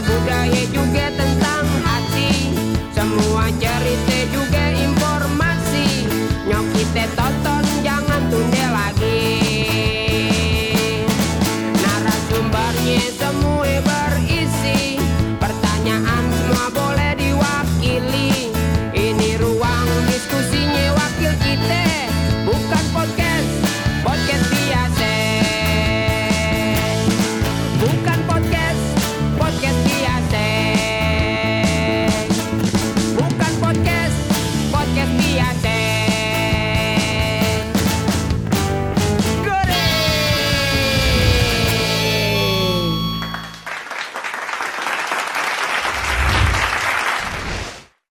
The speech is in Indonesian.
budaya juga tentang hati. Semua cerita juga informasi. Nyok kita tonton jangan tunda lagi. Narasumbernya semua berisi. Pertanyaan semua boleh diwakili. Ini ruang diskusinya wakil kita Bukan podcast.